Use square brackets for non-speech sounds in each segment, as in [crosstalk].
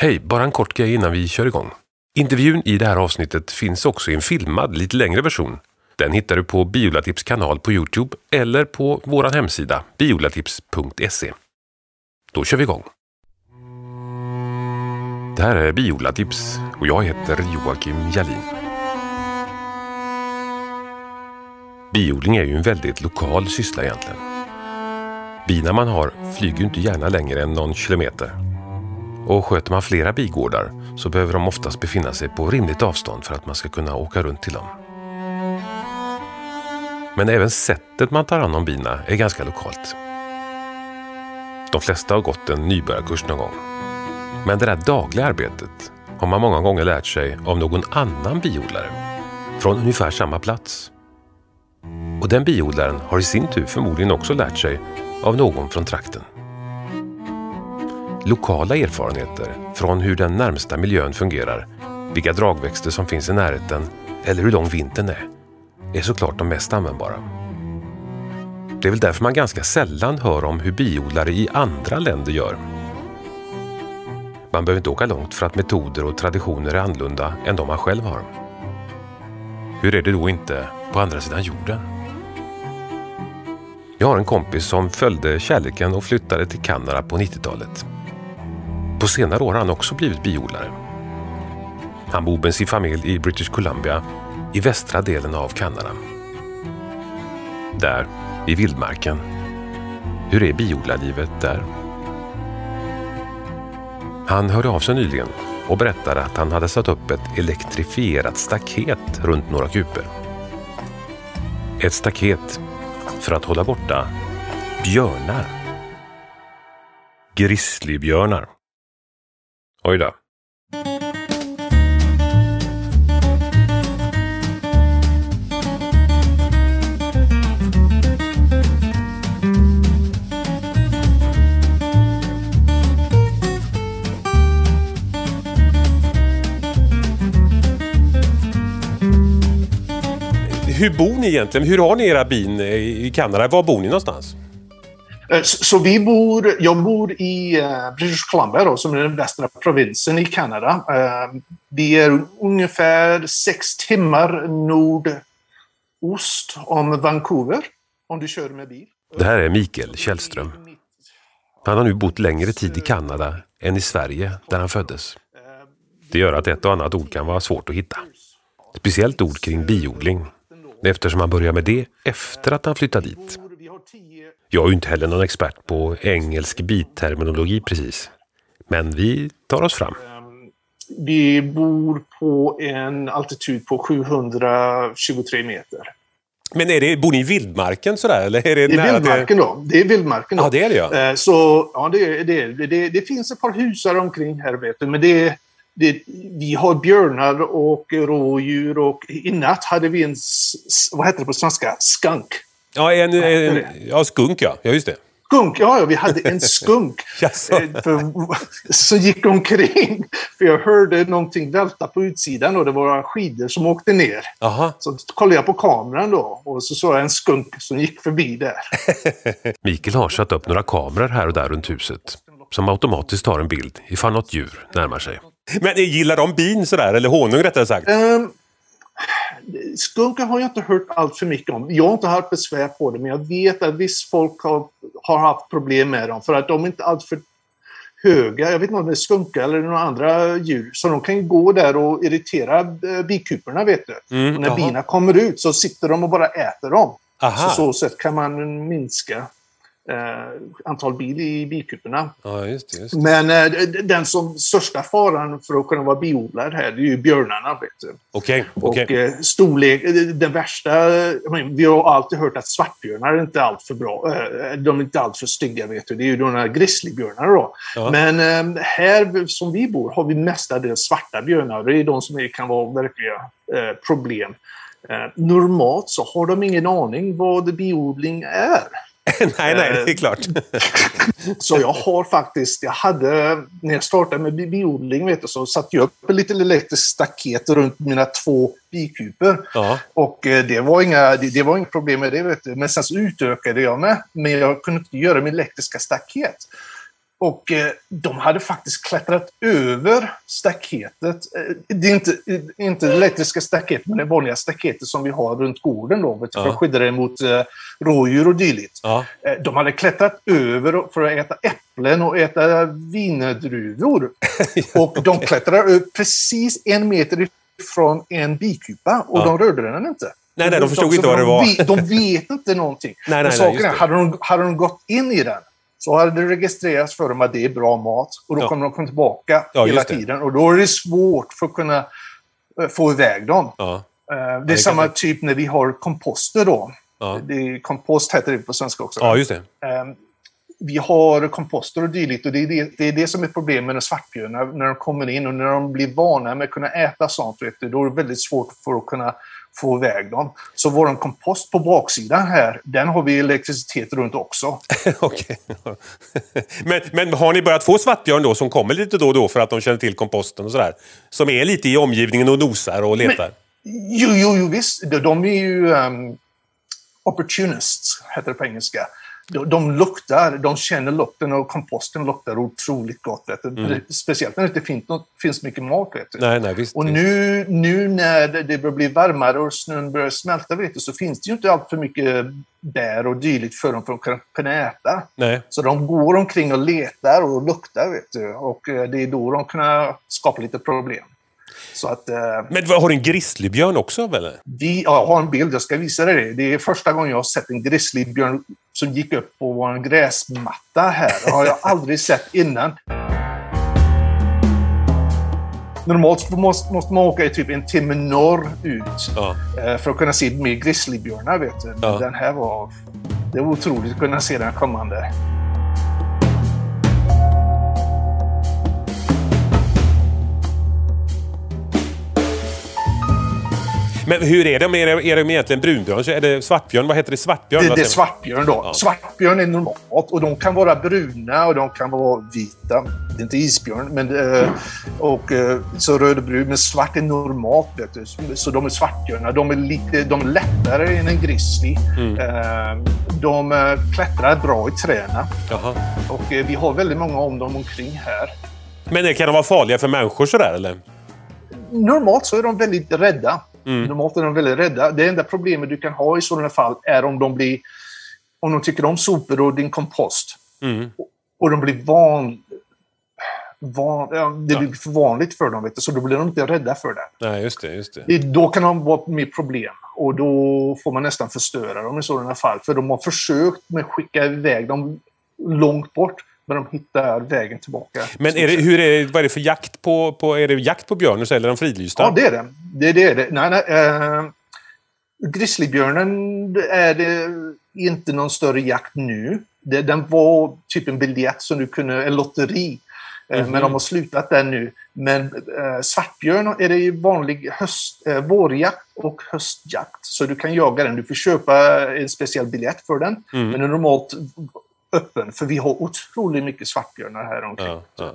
Hej, bara en kort grej innan vi kör igång. Intervjun i det här avsnittet finns också i en filmad, lite längre version. Den hittar du på Biolatips kanal på Youtube eller på vår hemsida biolatips.se. Då kör vi igång. Det här är Biolatips och jag heter Joakim Jalin. Biodling är ju en väldigt lokal syssla egentligen. Bina man har flyger ju inte gärna längre än någon kilometer. Och sköter man flera bigårdar så behöver de oftast befinna sig på rimligt avstånd för att man ska kunna åka runt till dem. Men även sättet man tar hand om bina är ganska lokalt. De flesta har gått en nybörjarkurs någon gång. Men det där dagliga arbetet har man många gånger lärt sig av någon annan biodlare från ungefär samma plats. Och den biodlaren har i sin tur förmodligen också lärt sig av någon från trakten. Lokala erfarenheter från hur den närmsta miljön fungerar, vilka dragväxter som finns i närheten eller hur lång vintern är, är såklart de mest användbara. Det är väl därför man ganska sällan hör om hur biodlare i andra länder gör. Man behöver inte åka långt för att metoder och traditioner är annorlunda än de man själv har. Hur är det då inte på andra sidan jorden? Jag har en kompis som följde kärleken och flyttade till Kanada på 90-talet. På senare år har han också blivit biodlare. Han bor med sin familj i British Columbia i västra delen av Kanada. Där, i vildmarken. Hur är biodlarlivet där? Han hörde av sig nyligen och berättade att han hade satt upp ett elektrifierat staket runt några kuper. Ett staket för att hålla borta björnar. Grizzlybjörnar. Oj då. Hur bor ni egentligen? Hur har ni era bin i Kanada? Var bor ni någonstans? Eh, så vi bor, jag bor i eh, British Columbia då, som är den västra provinsen i Kanada. Eh, vi är ungefär sex timmar nordost om Vancouver, om du kör med bil. Det här är Mikael Källström. Han har nu bott längre tid i Kanada än i Sverige, där han föddes. Det gör att ett och annat ord kan vara svårt att hitta. Speciellt ord kring biodling, eftersom han börjar med det efter att han flyttat dit. Jag är ju inte heller någon expert på engelsk bitterminologi precis. Men vi tar oss fram. Vi bor på en altitud på 723 meter. Men är det, bor ni i vildmarken sådär? Eller är det, det är vildmarken då. Det är vildmarken då. Ja, det är det ja. Eh, så, ja, det, det, det, det finns ett par husar omkring här vet du, men det, det, vi har björnar och rådjur och i natt hade vi en, vad heter det på svenska, skunk. Ja, en, en, ja skunk ja. ja, just det. Skunk, ja, ja vi hade en [laughs] skunk som gick omkring. För jag hörde någonting välta på utsidan och det var skidor som åkte ner. Aha. Så kollade jag på kameran då och så såg jag en skunk som gick förbi där. [laughs] Mikael har satt upp några kameror här och där runt huset som automatiskt tar en bild ifall något djur närmar sig. Men gillar de bin sådär, eller honung rättare sagt? Um, Skunkar har jag inte hört allt för mycket om. Jag har inte haft besvär på det, men jag vet att visst folk har, har haft problem med dem för att de är inte alltför höga. Jag vet inte om det är skunkar eller några andra djur. Så de kan gå där och irritera eh, bikuporna, vet du. Mm, och när jaha. bina kommer ut så sitter de och bara äter dem. Aha. Så så sätt kan man minska antal bil i bikuporna. Ja, just det. Just det. Men eh, den som största faran för att kunna vara biodlare här, det är ju björnarna. Vet du. Okej, okej. Och eh, storlek, eh, den värsta, vi har alltid hört att svartbjörnar är inte allt för bra. Eh, de är inte allt för stygga vet du. Det är ju de här grizzlybjörnarna då. Ja. Men eh, här som vi bor har vi mestadels svarta björnar. Det är de som kan vara verkliga eh, problem. Eh, normalt så har de ingen aning vad biodling är. [laughs] nej, nej, det är klart. [laughs] Så jag har faktiskt, jag hade, när jag startade med bi- biodling vet du, så satte jag upp ett litet elektriskt staket runt mina två bikuper. Ja. Och eh, det var, inga, det, det var inga problem med det. Vet du. Men sen så utökade jag med, men jag kunde inte göra med elektriska staket. Och eh, de hade faktiskt klättrat över staketet. Eh, det är inte, inte elektriska staket, men det vanliga staketet som vi har runt gården då, för att skydda det mot eh, rådjur och dylikt. Ja. Eh, De hade klättrat över för att äta äpplen och äta vindruvor. [laughs] och de klättrade upp precis en meter ifrån en bikupa och Ja. de rörde den inte. Nej, nej, de förstod inte vad det de var. vet- De vet inte någonting. [laughs] Nej, nej, nej, är, hade de, hade de gått in i den så hade det registrerats för dem att det är bra mat och då Ja. kommer de komma tillbaka Ja, hela tiden och då är det svårt för att kunna eh, få iväg dem. Ja. Eh, Det är samma typ när vi har komposter då. Det kompost heter det på svenska också. ja, just det. Eh, vi har komposter och dylikt och det är det, det är det som är problemet med svartbjörnar. När de kommer in och när de blir vana med att kunna äta sånt, vet du, då är det väldigt svårt för att kunna få iväg dem. Så vår kompost på baksidan här, den har vi elektricitet runt också. [laughs] Okej. men, men har ni börjat få svartbjörn då som kommer lite då och då för att de känner till komposten och sådär? Som är lite i omgivningen och nosar och letar? Jo, jo, jo visst. De, de är ju um, opportunists, heter det på engelska. De, de luktar, de känner lukten och komposten luktar otroligt gott. Du. Speciellt när det inte finns, något, finns mycket mat. Nej, nej, visst. Och visst. nu, nu när det börjar bli varmare och snön börjar smälta vet du, så finns det ju inte allt för mycket bär och dylikt för dem för att kunna- kunna äta. Nej. Så de går omkring och letar och luktar. Vet du. Och eh, det är då de kan skapa lite problem. Så att eh, Men har du en grizzlybjörn också eller? vi, ja, jag har en bild, jag ska visa dig det. Det är första gången jag har sett en grizzlybjörn som gick upp på vår gräsmatta här. Det har jag aldrig sett innan. Normalt måste, måste man åka i typ en timme norrut Ja. eh, för att kunna se mer grizzlybjörnar. Vet du. Ja. Den här var... Det var otroligt att kunna se den kommande. Men hur är de? Är de, är de egentligen brunbjörn? Är det svartbjörn? Vad heter det? Svartbjörn? Det, det är svartbjörn då. Ja. Svartbjörn är normalt och de kan vara bruna och de kan vara vita. Det är inte isbjörn, men eh, och eh, så rödbrun, men svart är normalt. Vet du. Så de är svartbjörnar. De är lite de är lättare än en grizzly. Mm. Eh, de eh, klättrar bra i träna Jaha. och eh, vi har väldigt många om dem omkring här. Men kan de vara farliga för människor sådär eller? Normalt så är de väldigt rädda. Mm. Normalt är de väldigt rädda. Det enda problemet du kan ha i sådana fall är om de blir om de tycker om sopor och din kompost. Mm. och de blir van... van ja, det blir för vanligt för dem, vet du, så då blir de inte rädda för det. Nej, just det. Just det. det. Då kan de vara med problem och då får man nästan förstöra dem i sådana fall. För de har försökt med att skicka iväg dem långt bort, men de hittar vägen tillbaka. Men är det, hur är det, vad är det för jakt på, på... Är det jakt på björn eller är de fridlysta? Ja, det är det. Det är det. det. Nej, nej, eh, grizzlybjörnen är det inte någon större jakt nu. Det, den var typ en biljett som du kunde, en lotteri. Eh, Mhm. Men de har slutat där nu. Men eh, svartbjörn är det ju vanlig höst, eh, vårjakt och höstjakt. Så du kan jaga den. Du får köpa en speciell biljett för den. Mm. Men den normalt öppen. För vi har otroligt mycket svartbjörnar här omkring. Ja, ja.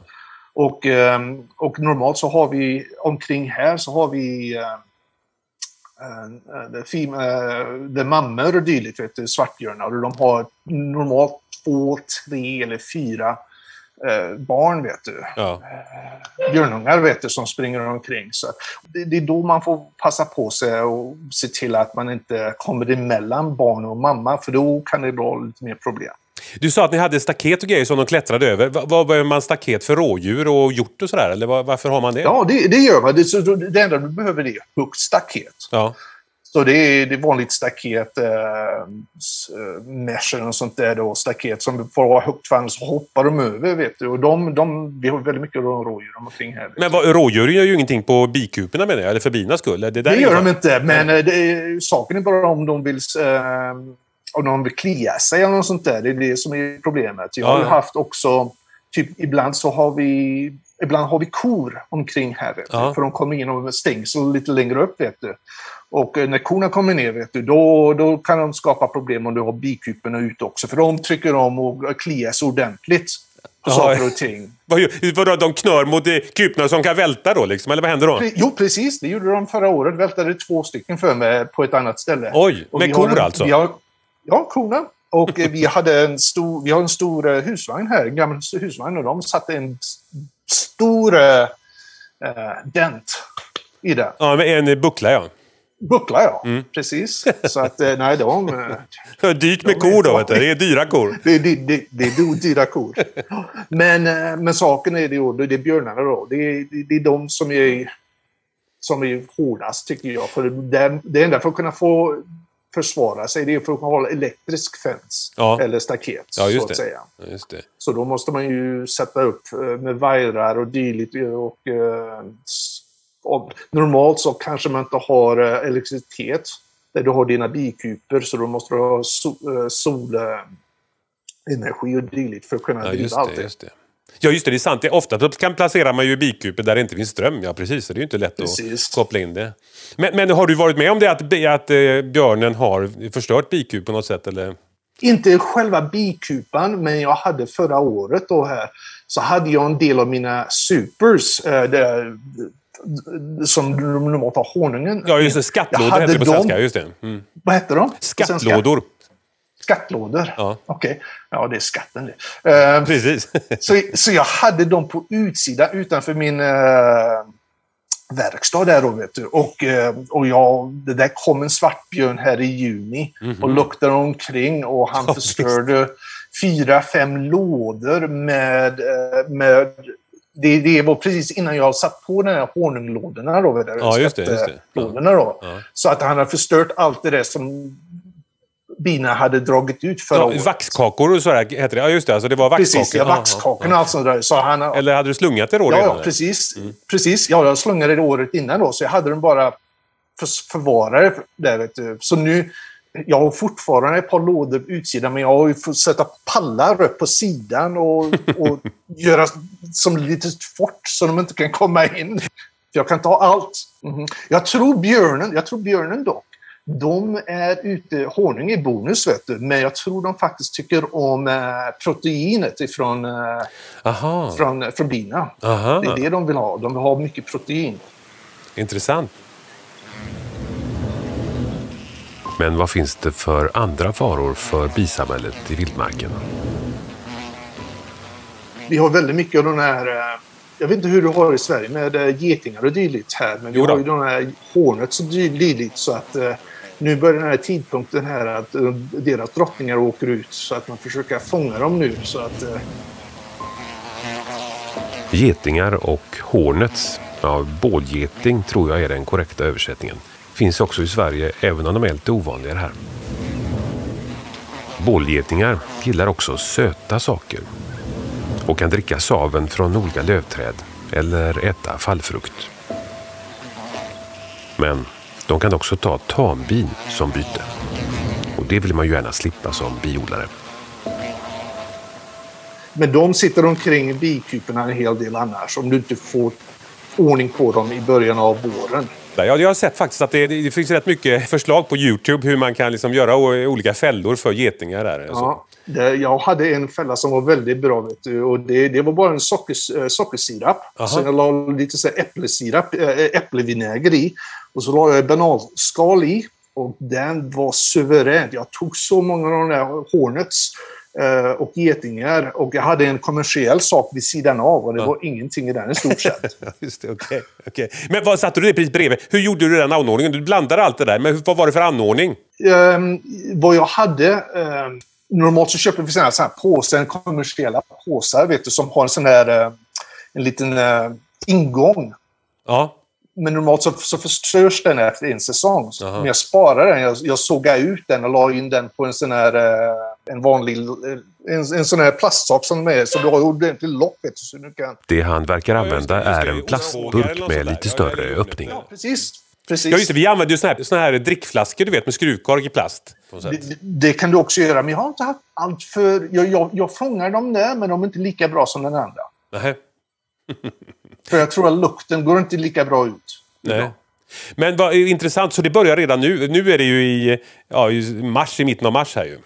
Och, ehm, och normalt så har vi omkring här så har vi eh, eh, eh, det mammor och dylikt, vet du, svartbjörnar. Och de har normalt två, tre eller fyra barn, vet du. ja. Björnungar, vet du, som springer omkring. Så det, är då man får passa på sig och se till att man inte kommer emellan barn och mamma, för då kan det vara lite mer problem. Du sa att ni hade staket och grejer som de klättrade över. Va- Vad behöver man staket för rådjur och hjort och sådär? Eller va- varför har man det? Ja, det, det gör man. Det, det enda du behöver det är högt staket. Ja. Så det är, det är vanligt staket, eh, eh, meshen och sånt där då, staket som får vara högt för annars hoppar de över vet du. Och de, de, vi har väldigt mycket rådjur omkring här. Men vad, rådjuren gör ju ingenting på bikuporna menar jag, eller för binas skull. Det, där Det gör de inte, men eh, det saken är bara om de vill eh, om de vill klia sig eller något sånt där. Det är det som är problemet. Jag har ju haft också, typ ibland så har vi Ibland har vi kor omkring här, Ja. för de kommer in och stängsel lite längre upp. Vet du. Och eh, när korna kommer ner, vet du, då, då kan de skapa problem om du har bikuporna ute också. För de trycker om och kliar sig ordentligt på saker och ting. [laughs] Vadå, de knör mot eh, kuporna som kan välta då liksom? Eller vad händer då? Pre- Jo, precis. Det gjorde de förra året. Vältade två stycken för mig på ett annat ställe. Oj, Och med har kor en- alltså? Vi har, ja, korna. Och eh, vi [laughs] hade en stor, vi har en stor eh, husvagn här, en gammal husvagn, och de satte en stor eh, dent i den. Ja, med en buckla ja. Buckla ja, Mm. precis. Så att, nej, de... eh, [laughs] Dyrt med De är kor då, vet du. Det är dyra kor. [laughs] Det, det, det, det är dy- dyra kor. Men, men saken är det ju, det är björnarna då. Det är, det, är de som är, som är hårdast tycker jag. För det, det enda för att kunna få försvara sig det är för att hålla elektrisk fens. Ja. Eller staket Ja, så att det. säga. Ja, Just det. Så då måste man ju sätta upp eh, med vajrar och dylikt. Och, eh, s- och normalt så kanske man inte har eh, elektricitet där du har dina bikuper så då måste du ha so, eh, solenergi och dylikt för att kunna Ja, driva allt det. Ja, just det. Det är sant. Ofta kan placerar man ju bikuper där det inte finns ström. Ja, precis. Så det är ju inte lätt Precis. att koppla in det. Men, men har du varit med om det att, att eh, björnen har förstört bikup på något sätt? Eller? Inte själva bikupan, men jag hade förra året då här så hade jag en del av mina supers eh, där, som normalt har honungen. Ja, just det. Skattlådor heter det på svenska. Just det. Mm. Vad heter de? Skattlådor. Skattlådor? Ja. Okej. Ja, det är skatten det. Eh, Precis. [laughs] så, så jag hade dem på utsidan utanför min eh, verkstad där då, vet du. Och, eh, och jag, det där kom en svartbjörn här i juni och luktade omkring och han Mhm. Ja, förstörde fyra, fem lådor med, eh, med det, det var precis innan jag satt på den här honunglådorna då. Ja, just det, just det. Skattelådorna då. Ja. Så att han har förstört allt det där som bina hade dragit ut förra Ja, året. vaxkakor och sådär heter det. Ja, just det. Alltså, det var vaxkakor. Precis, ja, vaxkakorna och allt där. Så han, Eller hade du slungat det då Ja, redan? ja eller? precis. precis. Ja, jag slungade det året innan då, så jag hade den bara för, förvarade där. Vet du. Så nu, jag har fortfarande ett par lådor på utsidan, men jag har ju fått sätta pallar upp på sidan och, och [laughs] göra som litet fort så de inte kan komma in. Jag kan ta allt. Mhm. Jag tror björnen, jag tror björnen dock, de är ute, honung är bonus vet du, men jag tror de faktiskt tycker om eh, proteinet ifrån, eh, Aha. från, från bina. Aha. Det är det de vill ha. De vill ha mycket protein. Intressant. Men vad finns det för andra faror för bisamhället i vildmarken? Vi har väldigt mycket av de här... eh, Jag vet inte hur du har i Sverige med eh, getingar och dylikt här. Men vi har ju de här hornet dy- dylikt så att eh, nu börjar den här tidpunkten här att eh, deras drottningar åker ut så att man försöker fånga dem nu så att eh, Getingar och hornets, ja, bålgeting tror jag är den korrekta översättningen, finns också i Sverige även om de är lite ovanligare här. Bålgetingar gillar också söta saker och kan dricka saven från olika lövträd eller äta fallfrukt. Men de kan också ta tambin som byte. Och det vill man ju gärna slippa som biodlare. Men de sitter omkring bikuporna en hel del annars om du inte får ordning på dem i början av våren. Ja, jag har sett faktiskt att det, det finns rätt mycket förslag på Youtube hur man kan liksom göra olika fällor för getingar. Där. och så. Ja, jag hade en fälla som var väldigt bra. Vet du, och det, det var bara en sockers, äh, sockersirap. Aha. Så jag la lite så här äpplesirap, äh, äpplevinäger i. Och så la jag bananskal i. Och den var suverän. Jag tog så många av de där hornets eh, och getingar. Och jag hade en kommersiell sak vid sidan av. Och det Ja. var ingenting i den i stort sett. [laughs] Just det, okej. okej. Men vad satte du det precis bredvid? Hur gjorde du den anordningen? Du blandade allt det där, men vad var det för anordning? Ehm, vad jag hade... ehm, normalt så köper vi såna här, såna här påsar, kommersiella påsar, vet du, som har en sån här... eh, en liten eh, ingång. Ja, Men normalt så, så förstörs den efter en säsong. Så- Jaha. Men jag sparade den. Jag, jag sågade ut den och la in den på en sån här... eh, en vanlig... En, en sån här plastsak som är så du har ordentligt lock. Så du kan... det han verkar använda är en plastburk med lite större öppning. Ja, precis. Precis. Ja, just det. Vi använder ju såna här, såna här drickflaskor, du vet, med skruvkork i plast. på något sätt. Det, det kan du också göra, men jag har inte haft allt för... Jag, jag, jag fångar dem där, men de är inte lika bra som den andra. Nähä. [laughs] För jag tror att lukten går inte lika bra ut. Nej. Men vad är intressant, så det börjar redan nu. Nu är det ju i, ja, i mars, i mitten av mars här ju.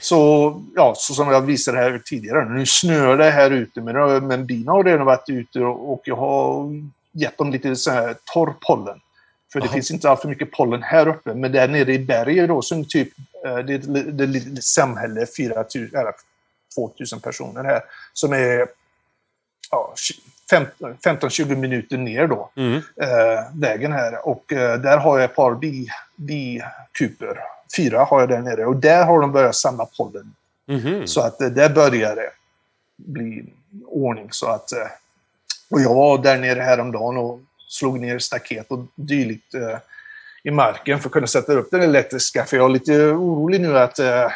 Så, ja, så som jag visade här tidigare, nu snöar det här ute, men, men bina har redan varit ute och, och jag har gett dem lite så här torr pollen. För det finns inte alltför mycket pollen här uppe. Men där nere i berget då, som typ, eh, det är ett litet samhälle, 4 000, eller 2000 personer här, som är ja, 15-20 minuter ner då, Mm. eh, vägen här. Och eh, där har jag ett par bi, bikuper. Fyra har jag där nere. Och där har de börjat samla pollen. Mhm. Så att eh, där börjar det bli ordning. Så att, eh, och jag var där nere häromdagen och slog ner staket och dylikt eh, i marken för att kunna sätta upp den elektriska. För jag är lite orolig nu att eh,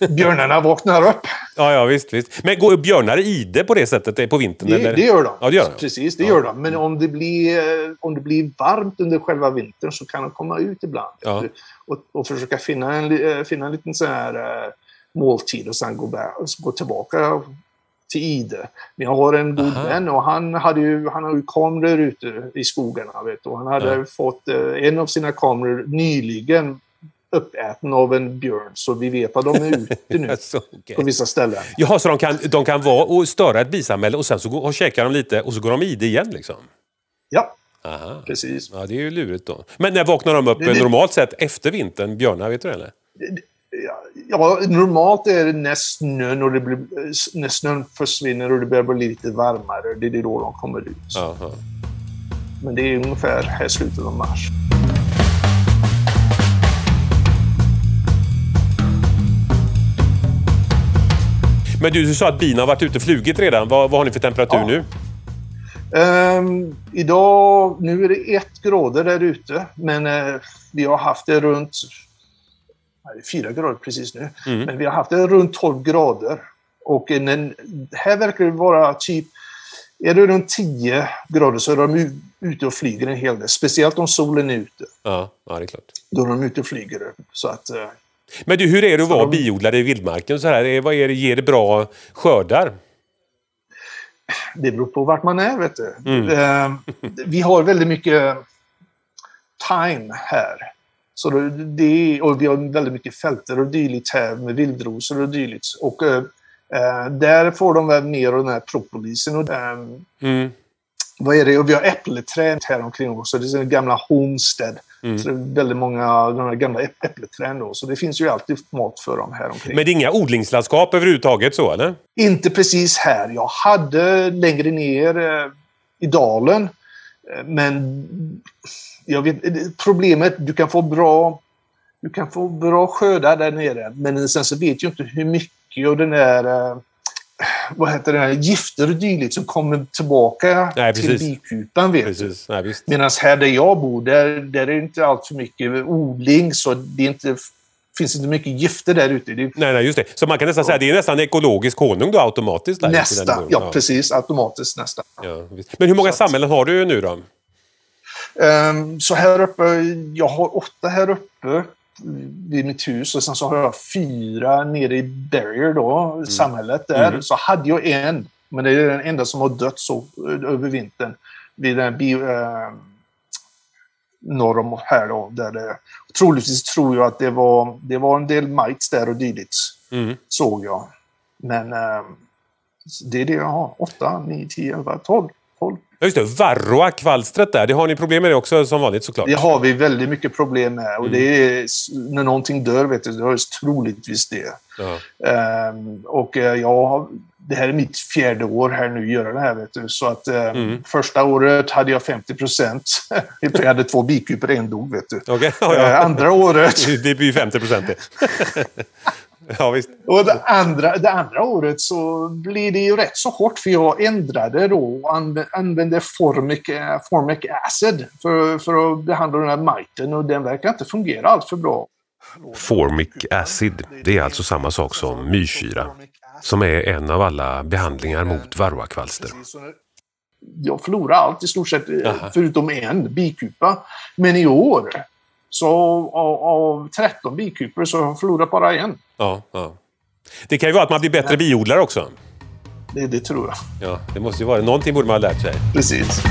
[laughs] björnarna vaknar upp. Ja, ja, visst, visst. Men går björnar i det på det sättet eh, på vintern? Det, det gör de. Ja, det gör de. Precis, det Ja. gör de. Men om det, blir, eh, om det blir varmt under själva vintern så kan de komma ut ibland. Ja. Och, och försöka finna en, eh, finna en liten sån här måltid och sen gå, gå tillbaka till Ide. Jag har en god Aha. vän och han hade ju, han har ju kameror ute i skogarna. Vet du. Och han hade Ja. fått eh, en av sina kameror nyligen uppäten av en björn. Så vi vet att de är ute nu [laughs] Så, okej. på vissa ställen. Jaha, så de kan, de kan vara och störa ett bisamhälle och sen så går, och käkar de lite och så går de i det igen liksom? Ja, Aha. precis. Ja, det är ju lurigt då. Men när vaknar de upp Det- det- normalt sett efter vintern? Björnar, vet du det eller? Ja, normalt är det när snön, och det blir, när snön försvinner och det börjar bli lite varmare. Det är då de kommer ut. Ja. Men det är ungefär här slutet av mars. Men du, du sa att bin har varit ute och flugit redan. Vad, vad har ni för temperatur Ja. nu? Ehm, idag, nu är det ett grader där ute, men eh, vi har haft det runt fyra grader precis nu. Mm. Men vi har haft det runt 12 grader. Och en, en, här verkar det vara typ, är det runt 10 grader så är de ute och flyger en hel del. Speciellt om solen är ute. Ja, ja, det är klart. Då är de ute och flyger. Så att, eh, Men du, hur är det att vara de- biodlare i vildmarken? Så här? Är- Vad är det, ger det bra skördar? Det beror på vart man är, vet du. Mm. Eh, vi har väldigt mycket time här. Så det, och vi har väldigt mycket fälter och dylikt här med vildrosor och dylikt. Och eh, där får de väl mer av den här propolisen. Och, eh, Mm. vad är det? Och vi har äppelträd här omkring oss. Så det är gamla Homestead. Mm. Så det är väldigt många av de här gamla äpp- äppelträden då. Så det finns ju alltid mat för dem här omkring. Men det är inga odlingslandskap överhuvudtaget så, eller? Inte precis här. Jag hade längre ner eh, i dalen. Eh, men jag vet, problemet, du kan få bra du kan få bra skördar där nere. Men sen så vet jag inte hur mycket av den där eh, vad heter det, gifter och dylikt som kommer tillbaka Nej, till bikupan. Vet. Precis. Nej. Medan här där jag bor, där, där är det inte allt för mycket odling. Så det är inte, finns inte mycket gifter där ute. Nej, nej, just det. Så man kan nästan säga att det är nästan ekologisk honung då automatiskt? Där, nästa. Där du Ja, bor. precis. Automatiskt nästa. Ja. Men hur många Så samhällen har du nu då? Ehm, så här uppe, jag har åtta här uppe vid mitt hus och sen så har jag fyra nere i Barrier då, samhället där. Mm. Så hade jag en, men det är den enda som har dött så eh, över vintern. Vid den bi, eh, norr om här då. Där det, troligtvis tror jag att det var, det var en del mites där och dylikt. Mm. Såg jag. Men ehm, det är det jag har. 8, 9, 10, 11, 12. 12. Ja, just det. Varroakvalstret där. Det har ni problem med det också som vanligt såklart? Det har vi väldigt mycket problem med. Och Mm. det är, när någonting dör, vet du, det är troligtvis det. Ja. Ehm, och eh, jag det här är mitt fjärde år här nu, göra det här. Vet du. Så att eh, Mm. första året hade jag 50 procent. [laughs] jag hade två bikuper, en dog, vet du. Okej, ja, Eh, andra året, [laughs] Det blir ju 50 procent det. [laughs] [laughs] ja, visst. och det andra, det andra året så blir det ju rätt så hårt för jag ändrade då och anv- använde formic, formic acid för, för att behandla den här miten och den verkar inte fungera allt för bra. Formic acid, det är alltså samma sak som myrsyra. Som är en av alla behandlingar mot varroakvalster. Jag förlorade allt i stort sett, Jaha. förutom en bikupa. Men i år, så av, av 13 bikupor så har jag förlorat bara en. Ja, ja. Det kan ju vara att man blir bättre biodlare också. Det, det tror jag. Ja, det måste ju vara Någonting borde man ha lärt sig. Precis.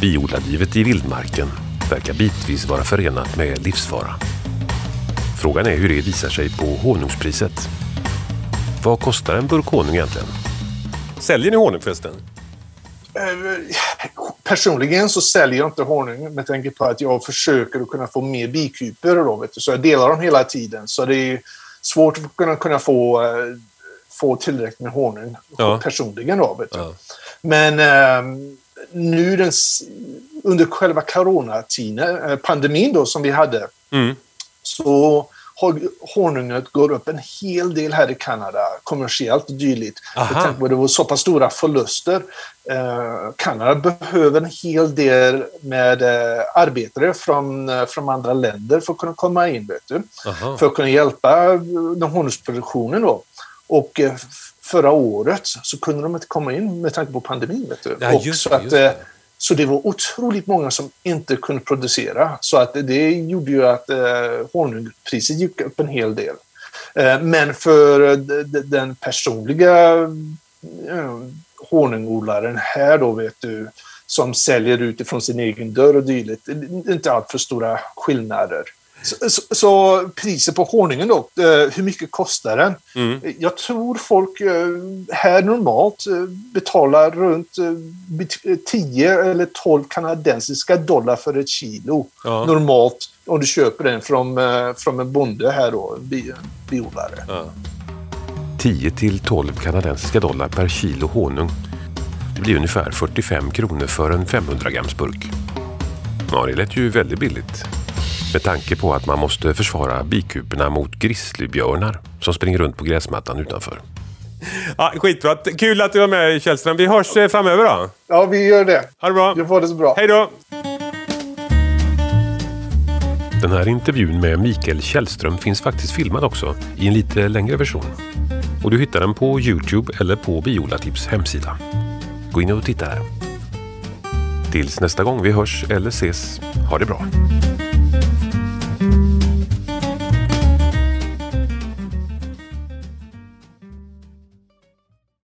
Biodlarlivet i vildmarken verkar bitvis vara förenat med livsfara. Frågan är hur det visar sig på honungspriset. Vad kostar en burk honung egentligen? Säljer ni honung förresten? Personligen så säljer jag inte honung med tanke på att jag försöker att kunna få mer bikuper. Då, vet du. Så jag delar dem hela tiden. Så det är svårt att kunna, kunna få, få tillräckligt med honung ja. personligen. Då, vet du. Ja. Men eh, nu den, under själva coronatiden, eh, pandemin då som vi hade, mm. så har honunget går upp en hel del här i Kanada, kommersiellt och dylikt. Med det var så pass stora förluster. Eh, Kanada behöver en hel del med eh, arbetare från, eh, från andra länder för att kunna komma in, vet du. För att kunna hjälpa eh, honungsproduktionen då. Och eh, förra året så kunde de inte komma in med tanke på pandemin. Vet du. Ja, just, så, att, det så det var otroligt många som inte kunde producera. Så att det gjorde ju att eh, honungpriset gick upp en hel del. Eh, men för eh, den personliga eh, honungodlaren här då, vet du, som säljer utifrån sin egen dörr och dylikt, inte allt för stora skillnader. Så, så, så, priset på honungen då, eh, hur mycket kostar den? Mm. Jag tror folk eh, här normalt eh, betalar runt 10 eller 12 kanadensiska dollar för ett kilo. Ja. Normalt om du köper den från, från en bonde här då, en bi, biodlare. Ja. 10 till 12 kanadensiska dollar per kilo honung. Det blir ungefär 45 kronor för en 500 grams burk. Ja, det lät ju väldigt billigt. Med tanke på att man måste försvara bikuporna mot grizzlybjörnar som springer runt på gräsmattan utanför. Ja, skitbra. Kul att du var med Källström. Vi hörs eh, framöver då. Ja, vi gör det. Ha det bra. Du får det så bra. Hej då. Den här intervjun med Mikael Källström finns faktiskt filmad också i en lite längre version. Och du hittar den på Youtube eller på Biolatips hemsida. Gå in och titta där. Tills nästa gång vi hörs eller ses, ha det bra.